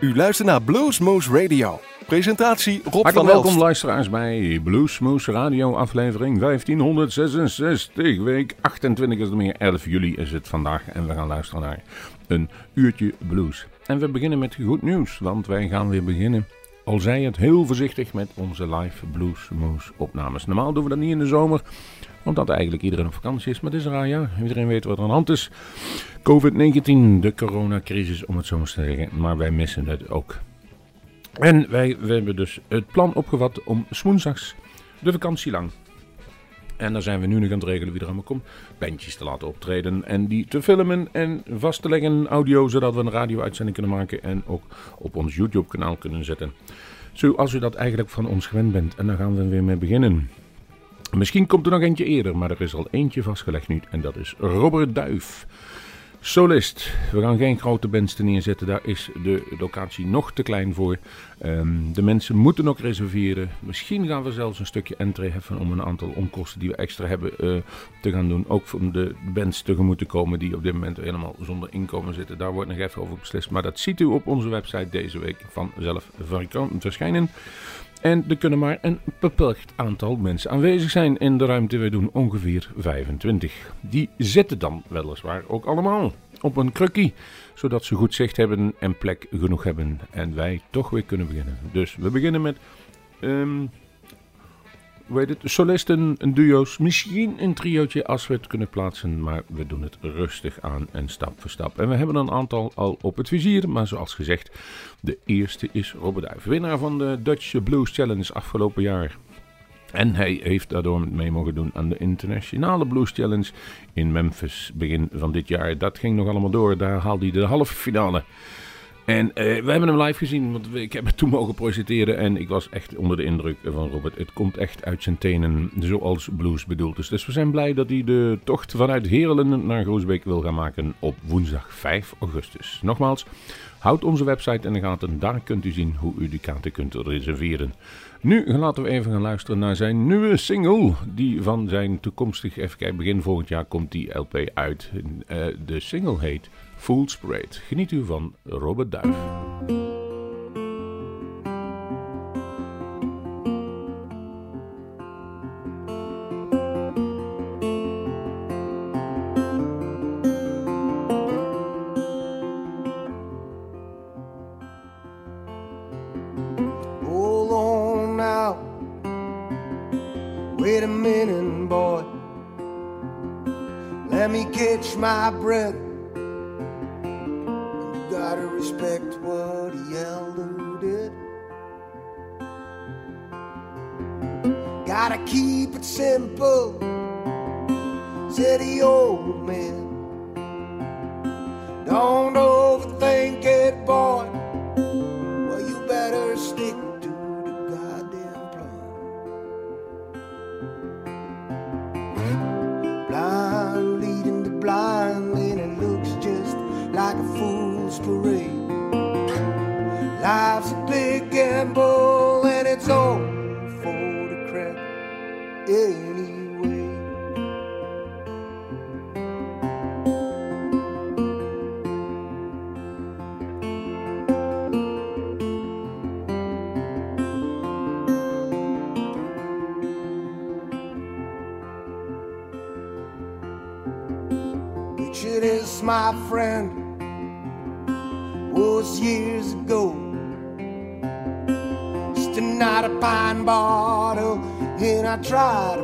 U luistert naar Bluesmoose Radio. Presentatie Rob Hartelijk van welkom Elst. luisteraars bij Bluesmoose Radio aflevering 1566. Week 28 is meer, 11 juli is het vandaag en we gaan luisteren naar een uurtje blues. En we beginnen met goed nieuws, want wij gaan weer beginnen, al zij het heel voorzichtig, met onze live Bluesmoose opnames. Normaal doen we dat niet in de zomer, omdat eigenlijk iedereen op vakantie is, maar het is raar ja. Iedereen weet wat er aan de hand is. COVID-19, de coronacrisis om het zo maar te zeggen, maar wij missen het ook. En wij hebben dus het plan opgevat om woensdags de vakantie lang. En daar zijn we nu nog aan het regelen wie er allemaal komt. Bandjes te laten optreden en die te filmen en vast te leggen audio, zodat we een radio-uitzending kunnen maken en ook op ons YouTube-kanaal kunnen zetten. Zoals u dat eigenlijk van ons gewend bent. En daar gaan we weer mee beginnen. Misschien komt er nog eentje eerder, maar er is al eentje vastgelegd nu en dat is Robert Duif. Solist. We gaan geen grote bands neerzetten. Daar is de locatie nog te klein voor. Ehm, de mensen moeten nog reserveren. Misschien gaan we zelfs een stukje entree heffen om een aantal onkosten die we extra hebben eh, te gaan doen. Ook om de bands tegemoet te komen die op dit moment helemaal zonder inkomen zitten. Daar wordt nog even over beslist. Maar dat ziet u op onze website deze week vanzelf verschijnen. En er kunnen maar een beperkt aantal mensen aanwezig zijn in de ruimte. We doen ongeveer 25. Die zitten dan weliswaar ook allemaal op een krukkie. Zodat ze goed zicht hebben en plek genoeg hebben. En wij toch weer kunnen beginnen. Dus we beginnen met... ehm heet het? Solisten, een duo's, misschien een triootje als we het kunnen plaatsen. Maar we doen het rustig aan en stap voor stap. En we hebben een aantal al op het vizier. Maar zoals gezegd, de eerste is Robert. Winnaar van de Dutch Blues Challenge afgelopen jaar. En hij heeft daardoor mee mogen doen aan de Internationale Blues Challenge in Memphis begin van dit jaar. Dat ging nog allemaal door. Daar haalde hij de halve finale. En eh, we hebben hem live gezien, want ik heb het toen mogen presenteren en ik was echt onder de indruk van Robert. Het komt echt uit zijn tenen, zoals blues bedoeld is. Dus we zijn blij dat hij de tocht vanuit Heerlen naar Groesbeek wil gaan maken op woensdag 5 augustus. Nogmaals, houd onze website in de gaten, daar kunt u zien hoe u die kaarten kunt reserveren. Nu laten we even gaan luisteren naar zijn nieuwe single, die van zijn toekomstig, even kijken, begin volgend jaar komt die LP uit. Eh, de single heet Fool's Parade. Geniet u van Robert Duif. My friend, was years ago. Just night a pine bottle, and I try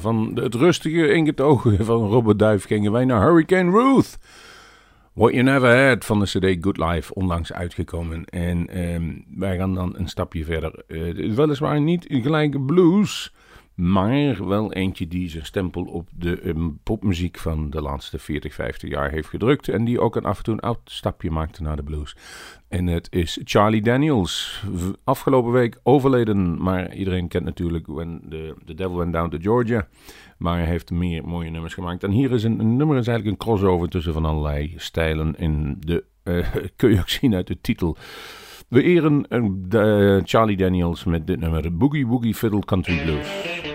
van het rustige ingetogen van Robert Duif gingen wij naar Hurricane Ruth. What You Never Had van de CD Good Life, onlangs uitgekomen. En ehm, wij gaan dan een stapje verder. Eh, weliswaar niet gelijk blues, maar wel eentje die zijn stempel op de um, popmuziek van de laatste 40, 50 jaar heeft gedrukt. En die ook een af en toe een oud stapje maakte naar de blues. En het is Charlie Daniels. Afgelopen week overleden, maar iedereen kent natuurlijk When the, the Devil Went Down to Georgia. Maar hij heeft meer mooie nummers gemaakt. En hier is een, nummer is eigenlijk een crossover tussen van allerlei stijlen. In de, uh, kun je ook zien uit de titel. We eren uh, Charlie Daniels met dit nummer, Boogie Woogie Fiddle Country Blues.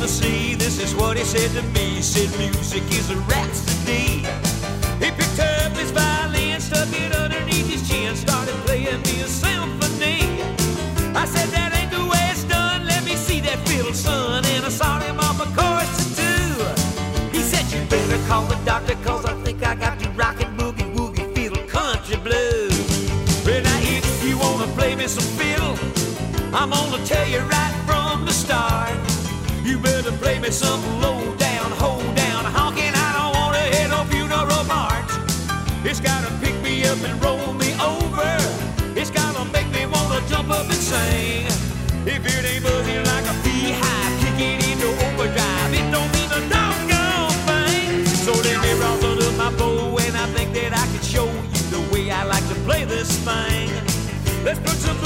Tennessee, this is what he said to me. He said music is a rhapsody. He picked up his violin, stuck it underneath his chin, started playing me a symphony. I said, that ain't the way it's done, let me see that fiddle, son. And I saw him off a chorus or two. He said, you better call the doctor, cause I think I got you rockin' boogie woogie fiddle country blues. Well, now if you wanna play me some fiddle, I'm gonna tell you right better play me some low down, hold down, honking. I don't wanna hit no funeral march. It's gotta pick me up and roll me over. It's gotta make me wanna jump up and sing. If it ain't buzzing like a beehive, kicking into overdrive, it don't mean a doggone thing. So let me round up my bow, and I think that I can show you the way I like to play this thing. Let's put some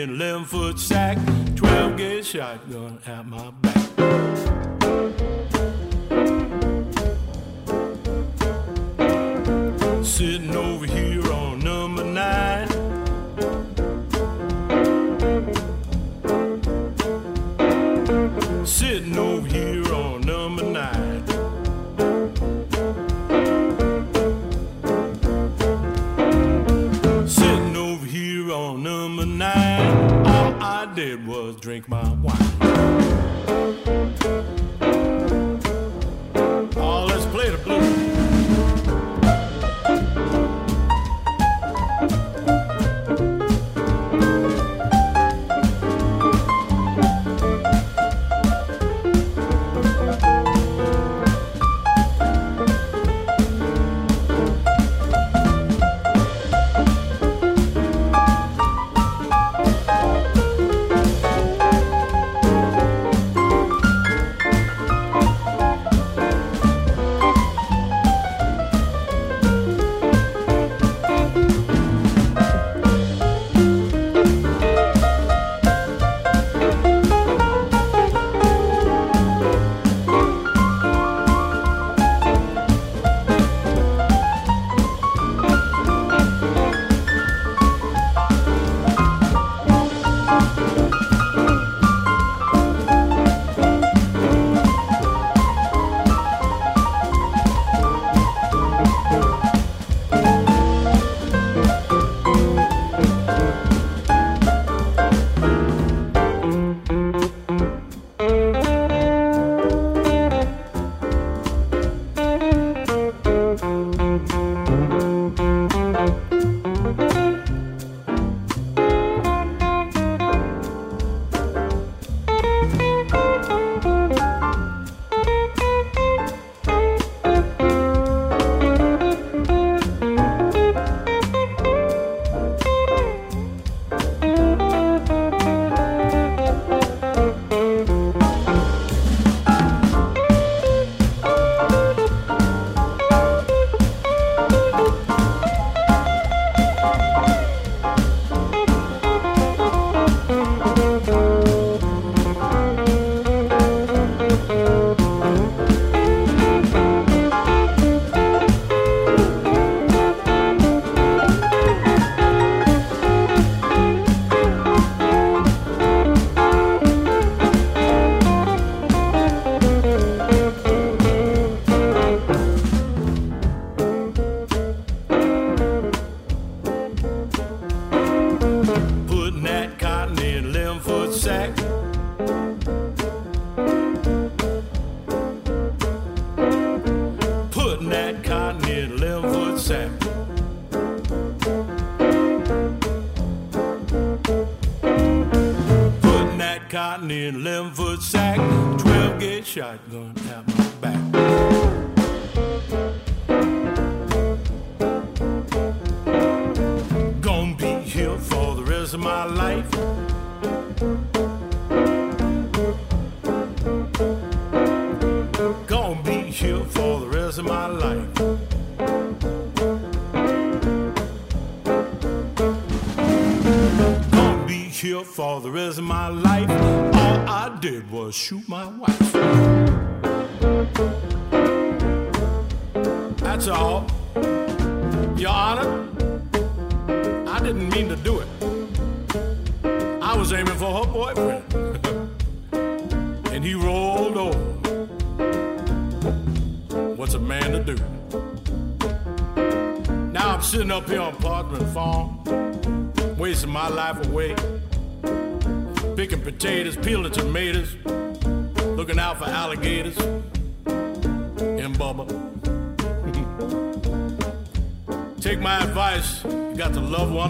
in 11 foot sack, 12 gauge shotgun at my back. sitting over Euh, reçu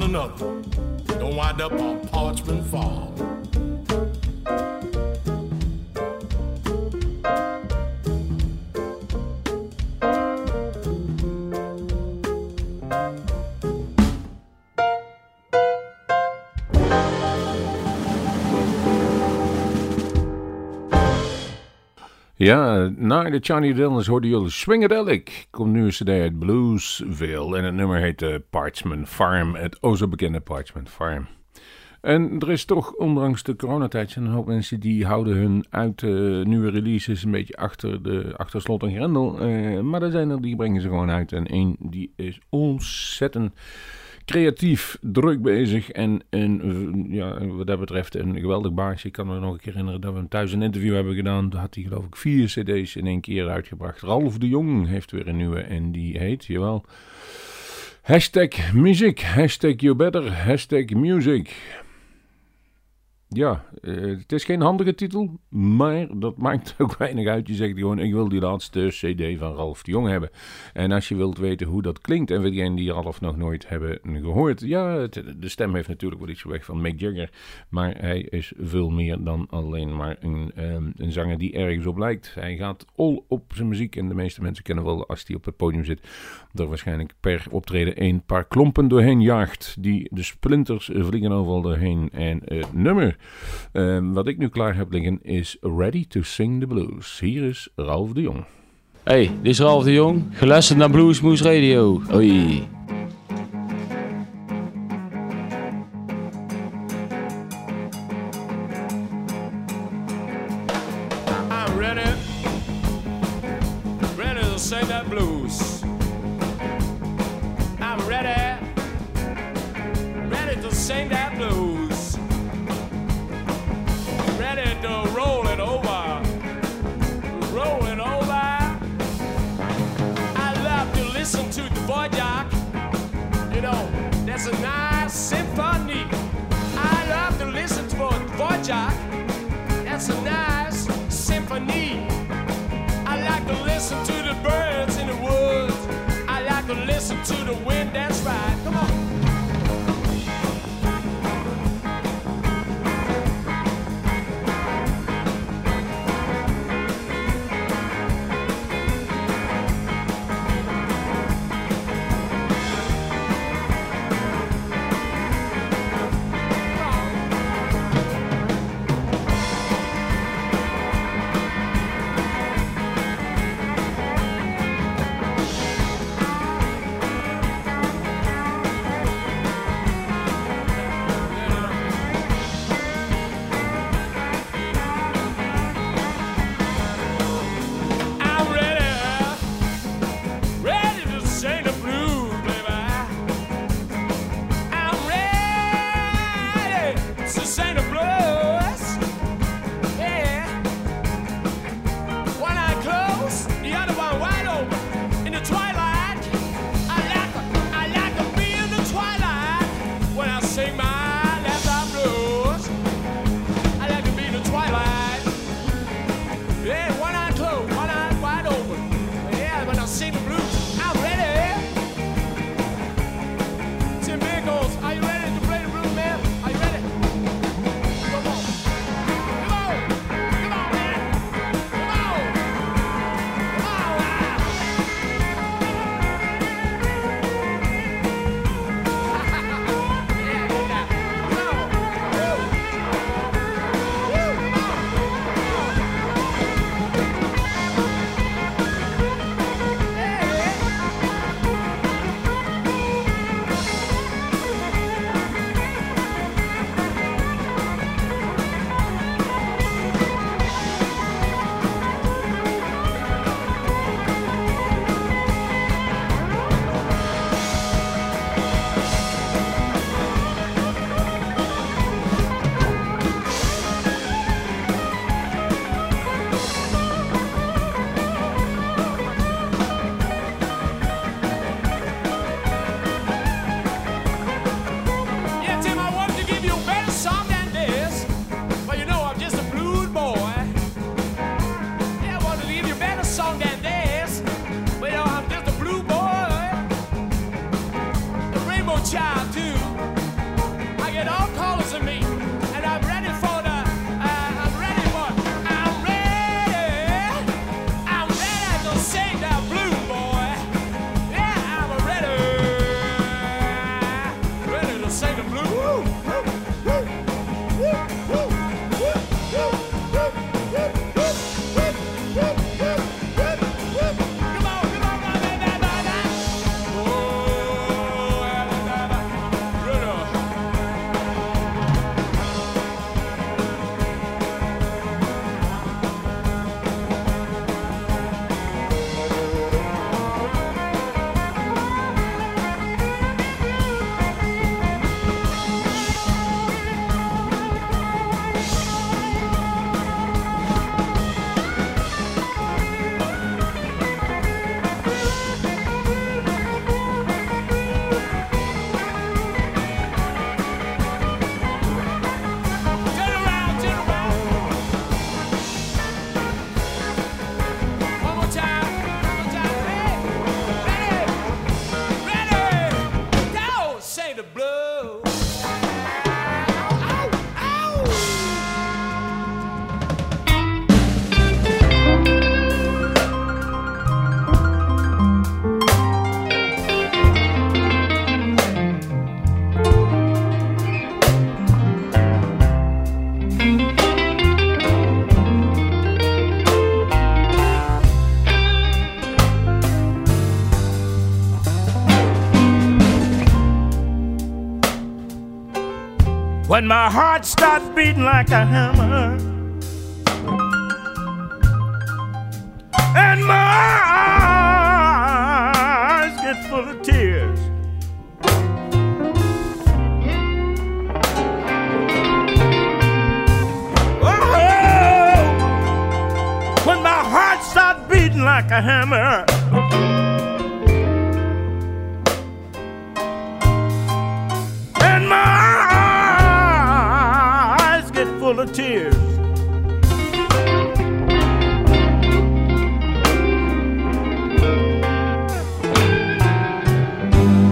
another. Don't wind up on Parchment Farm. Ja, na de Johnny Dillons hoorden jullie Swingadelic. Komt nu een cd uit Bluesville en het nummer heet eh, Parchment Farm. Het o zo bekende Parchment Farm. En er is toch, ondanks de coronatijd, zijn een hoop mensen die houden hun uit uh, nieuwe releases een beetje achter, de, achter slot en grendel. Uh, maar er zijn er die brengen ze gewoon uit. En één die is ontzettend creatief, druk bezig en een, ja, wat dat betreft een geweldig baasje. Ik kan me nog een keer herinneren dat we hem thuis een interview hebben gedaan. Daar had hij geloof ik vier cd's in één keer uitgebracht. Ralf de Jong heeft weer een nieuwe en die heet, jawel, hashtag muziek, hashtag you better, hashtag music. Ja, uh, het is geen handige titel, maar dat maakt ook weinig uit. Je zegt gewoon, ik wil die laatste cd van Ralf de Jong hebben. En als je wilt weten hoe dat klinkt, en voor diegenen die Ralf nog nooit hebben gehoord. Ja, de stem heeft natuurlijk wel iets weg van Mick Jagger. Maar hij is veel meer dan alleen maar een, um, een zanger die ergens op lijkt. Hij gaat all op zijn muziek. En de meeste mensen kennen wel, als hij op het podium zit, er waarschijnlijk per optreden een paar klompen doorheen jaagt. Die de splinters vliegen overal doorheen. En het nummer Um, wat ik nu klaar heb liggen is Ready to Sing the Blues. Hier is Ralf de Jong. Hey, dit is Ralf de Jong. Geluisterd naar Bluesmoose Radio. Hoi. That's a nice symphony. I love to listen to boy jock. That's a nice symphony. I like to listen to the birds in the woods. I like to listen to the wind that's right. When my heart starts beating like a hammer. And my eyes get full of tears. Oh, when my heart starts beating like a hammer. Of tears.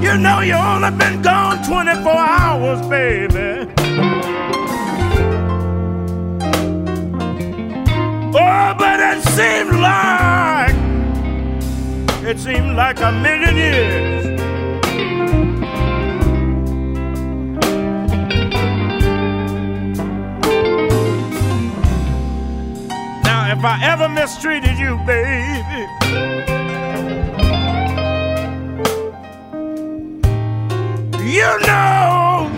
You know you only been gone 24 hours, baby. Oh, but it seemed like it seemed like a million years. If I ever mistreated you, baby. You know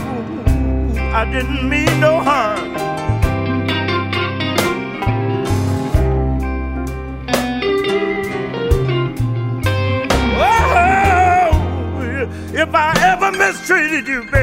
I didn't mean no harm. Oh, if I ever mistreated you, baby.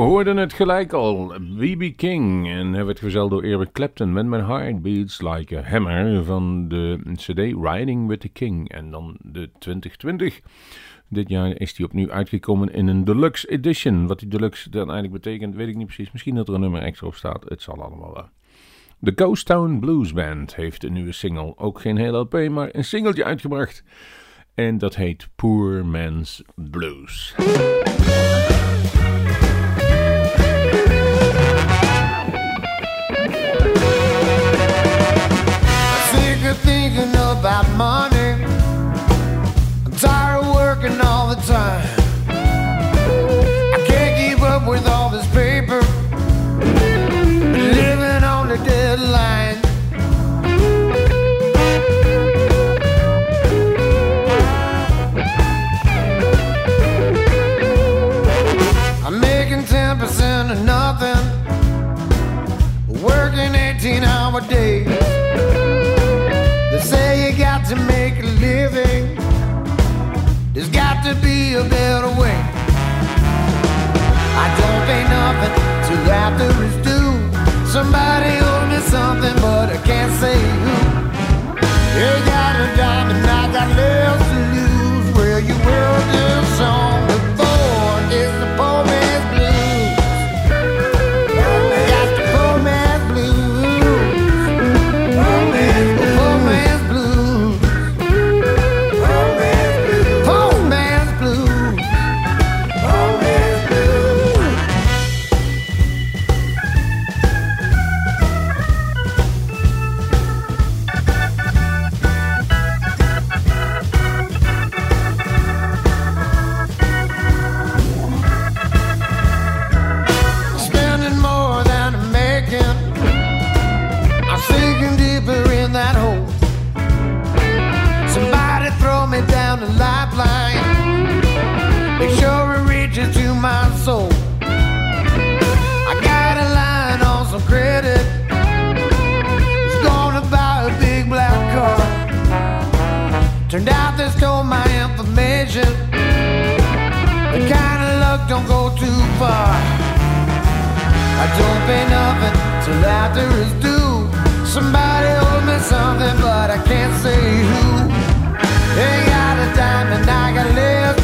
Je- je hoorde het gelijk al. B.B. King. En hij werd gezeld door Eric Clapton. When my heart beats like a hammer. Van de CD Riding with the King. En dan de 2020. Dit jaar is die opnieuw uitgekomen in een deluxe edition. Wat die deluxe dan eigenlijk betekent, weet ik niet precies. Misschien dat er een nummer extra op staat. Het zal allemaal wel. De Ghost Town Blues Band heeft een nieuwe single. Ook geen hele LP, maar een singeltje uitgebracht. En dat heet Poor Man's Blues. Somebody owes me something, but I can't say who. You got a dime and I got less to lose. Well, you will this song don't go too far. I don't pay nothing till after it's due. Somebody owes me something, but I can't say who. They got a dime and I got less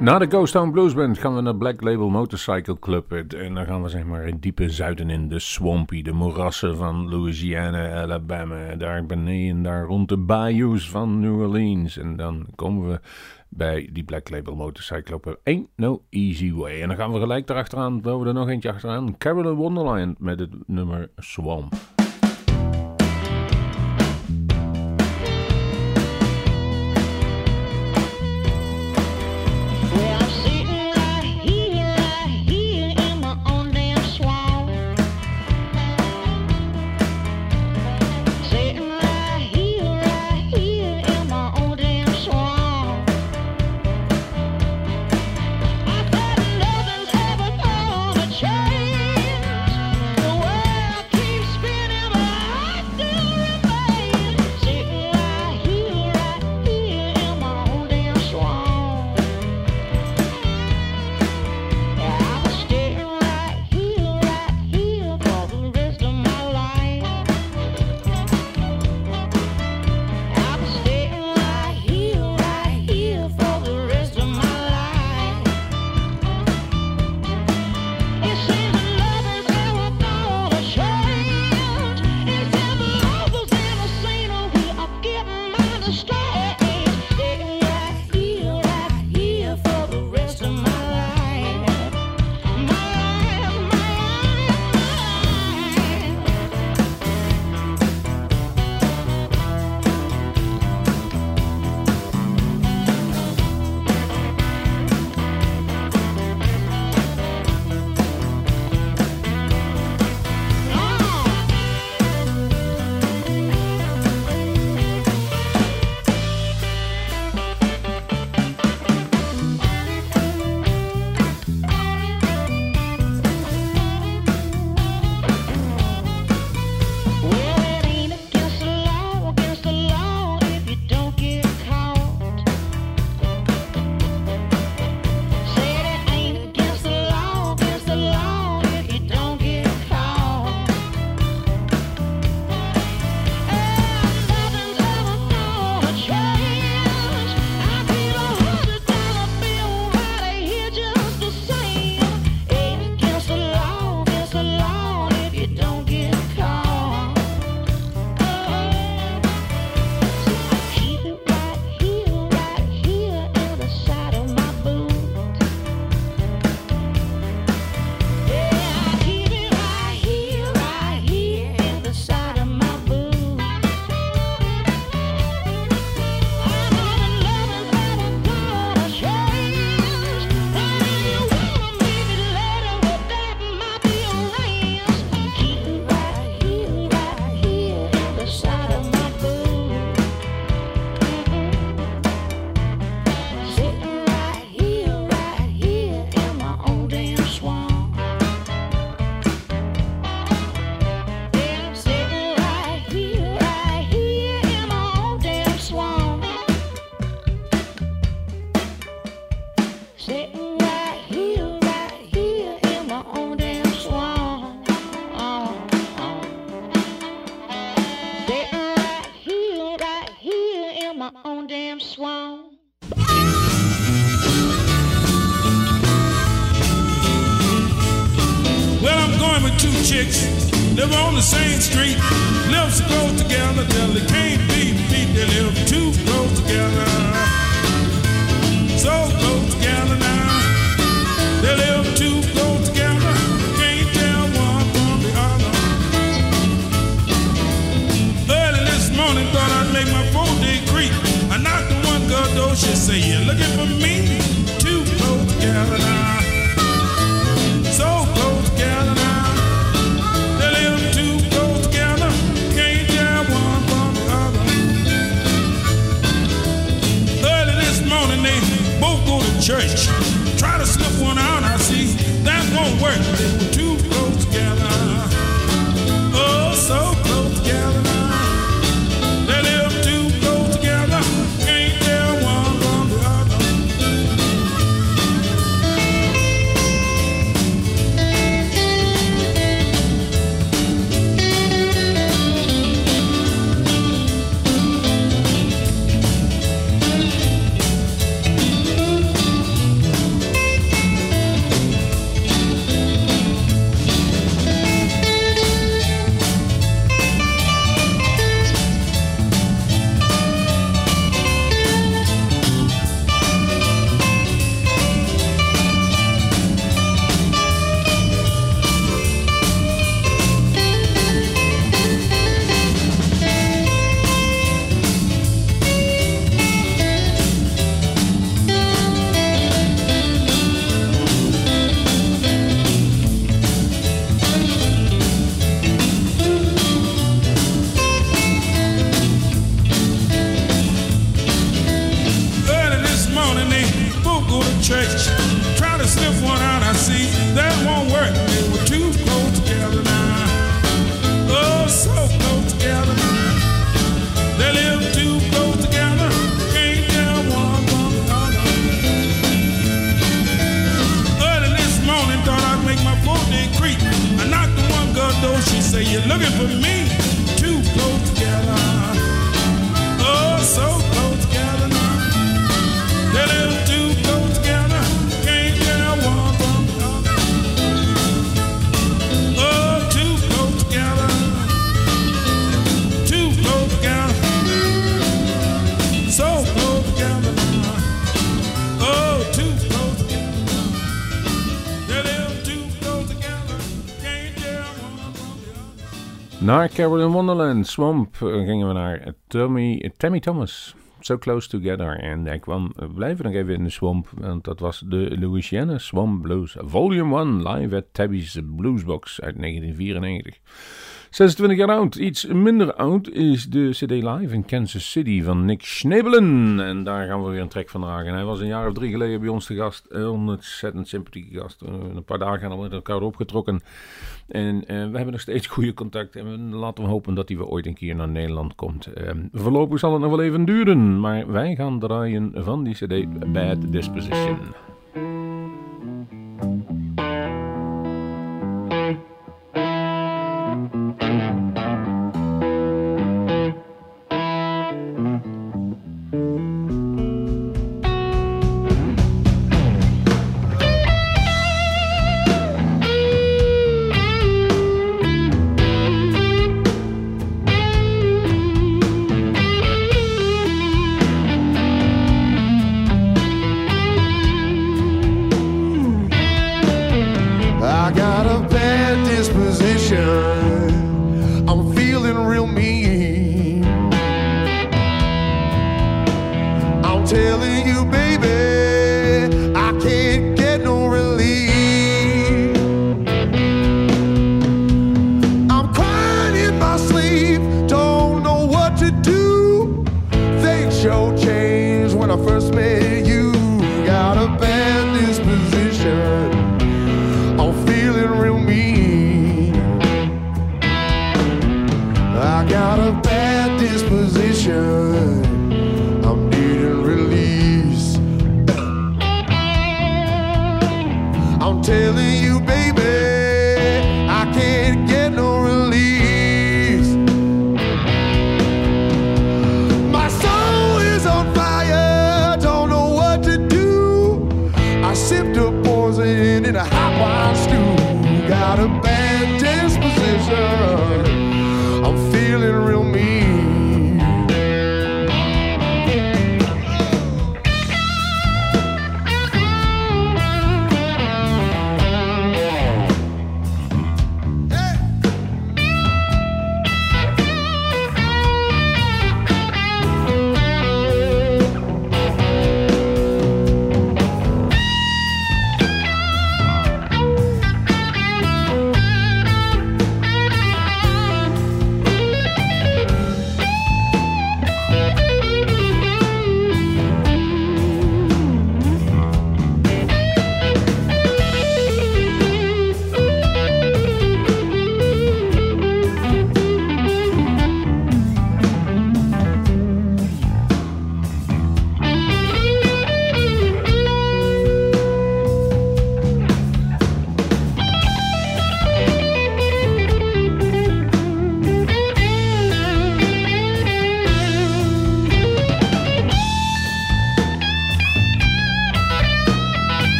Na de Ghost Town Blues Band gaan we naar Black Label Motorcycle Club. En dan gaan we zeg maar in diepe zuiden in de swampy, de moerassen van Louisiana, Alabama. Daar beneden, daar rond de bayous van New Orleans. En dan komen we bij die Black Label Motorcycle Club. Ain't no easy way. En dan gaan we gelijk erachteraan, we er nog eentje achteraan. Carolyn Wonderland met het nummer Swamp. two chicks live on the same street, lives close together till they can't be beat. They live too close together, so close together now. They live too close together, can't tell one from the other. Early this morning, thought I'd make my four-day creep. I knocked on one girl door, she said, "You looking for me?" Too close together now. church. Try to slip one out, I see. That won't work. Wonderland, Swamp, eh, gingen we naar Tommy, Tammy Thomas. So Close Together. En hij kwam, we blijven nog even in de Swamp, want dat was de Louisiana Swamp Blues. Volume 1, live at Tabby's Bluesbox uit 1994. 26 jaar oud, iets minder oud is de CD Live in Kansas City van Nick Schnebelen. En daar gaan we weer een track van dragen. Hij was een jaar of drie geleden bij ons te gast. Ontzettend sympathieke gast. Eh, Een paar dagen al met elkaar opgetrokken. En eh, we hebben nog steeds goede contact. En laten we hopen dat hij weer ooit een keer naar Nederland komt. Eh, voorlopig zal het nog wel even duren. Maar wij gaan draaien van die CD Bad Disposition.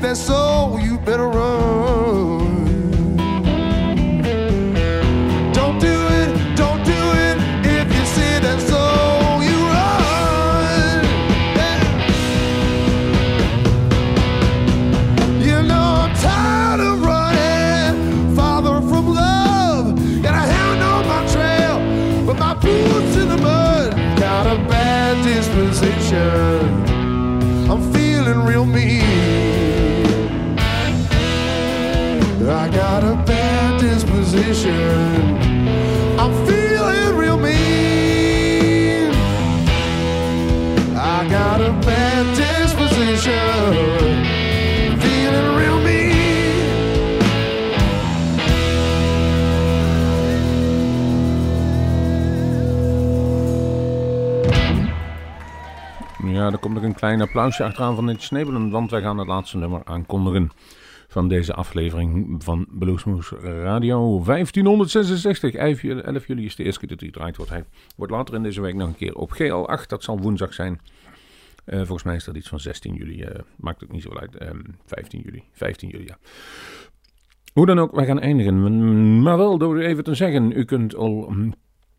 That's that you better run. Don't do it, don't do it. If you see that you run. Yeah. You know I'm tired of running, from love, hound on my trail, but my boots in the mud got a bad disposition. Ja, er komt nog een klein applausje achteraan van dit Snebelen, want wij gaan het laatste nummer aankondigen van deze aflevering van Bluesmoes Radio 1566. 11 juli, 11 juli is de eerste keer dat hij gedraaid wordt. Hij wordt later in deze week nog een keer op GL8, dat zal woensdag zijn. Eh, volgens mij is dat iets van 16 juli, eh, maakt ook niet zo uit. Ehm 15 juli, 15 juli, ja. Hoe dan ook, wij gaan eindigen. Maar wel door even te zeggen, u kunt al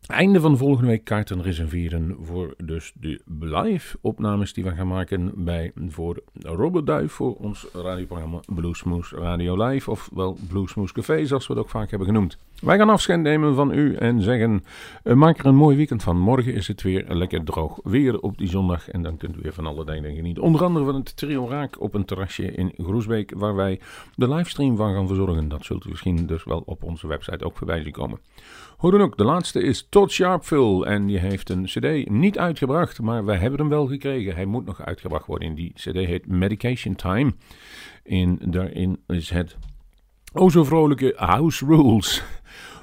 einde van volgende week kaarten reserveren voor dus de live opnames die we gaan maken bij voor Robert Duif voor ons radioprogramma Bluesmoes Radio Live ofwel Bluesmoes Café zoals we het ook vaak hebben genoemd. Wij gaan afscheid nemen van u en zeggen eh, maak er een mooi weekend van. Morgen is het weer lekker droog weer op die zondag en dan kunt u weer van alle dingen genieten. Onder andere van het trio Raak op een terrasje in Groesbeek waar wij de livestream van gaan verzorgen. Dat zult u misschien dus wel op onze website ook voorbij zien komen. Hoe dan ook, de laatste is Todd Sharpville en die heeft een cd niet uitgebracht, maar wij hebben hem wel gekregen. Hij moet nog uitgebracht worden. Die cd heet Medication Time. En daarin is het o zo vrolijke House Rules.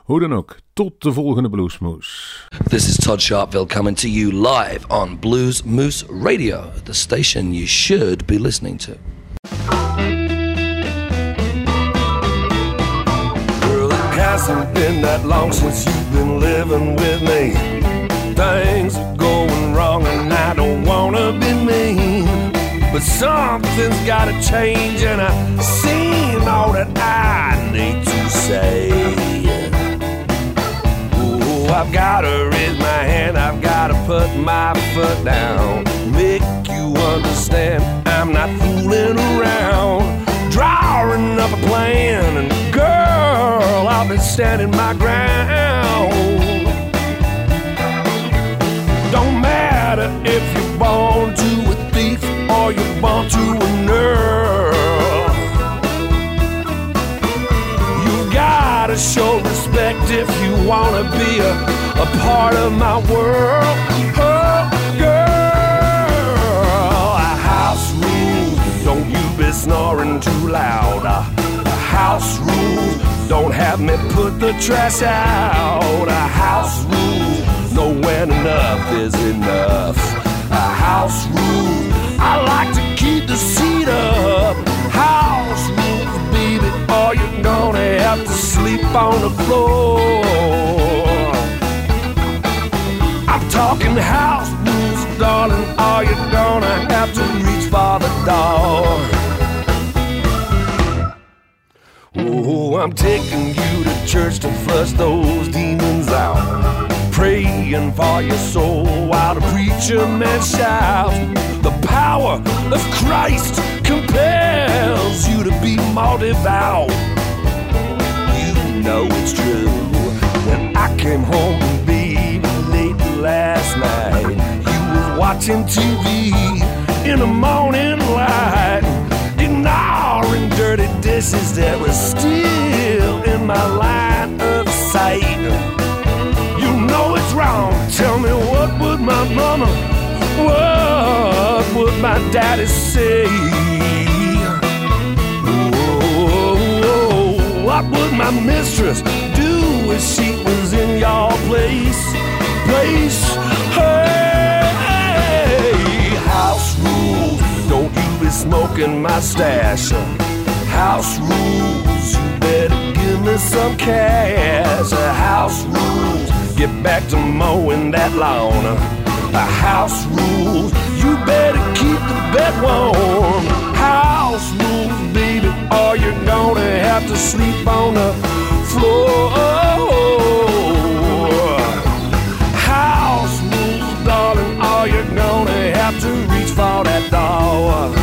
Hoe dan ook, tot de volgende Bluesmoes. This is Todd Sharpville coming to you live on Blues Moose Radio, the station you should be listening to. Hasn't been that long since you've been living with me. Things are going wrong and I don't wanna be mean. But something's gotta change and I've seen all that I need to say. Ooh, I've gotta raise my hand, I've gotta put my foot down. Make you understand, I'm not fooling around. Drawing up a plan, and girl, I'll be standing my ground. Don't matter if you're born to a thief or you're born to a nerd. You gotta show respect if you wanna be a, a part of my world. Snoring too loud. A, a house rules. Don't have me put the trash out. A house rules. Know when enough is enough. A house rule. I like to keep the seat up. House rules, baby, or you're gonna have to sleep on the floor. I'm talking house rules, darling, or you're gonna have to reach for the door. I'm taking you to church to flush those demons out. Praying for your soul while the preacher man shouts. The power of Christ compels you to be more devout. You know it's true. When I came home from late last night, you was watching TV in the morning light, ignoring dirty dishes that were still in my line of sight. You know it's wrong. Tell me what would my mama, what would my daddy say? Oh, what would my mistress do if she was in your place? Place, hey, smoking my stash. Uh, house rules. You better give me some cash. Uh, house rules. Get back to mowing that lawn. Uh, house rules. You better keep the bed warm. House rules, baby, or you're gonna have to sleep on the floor. House rules, darling, or you're gonna have to reach for that door.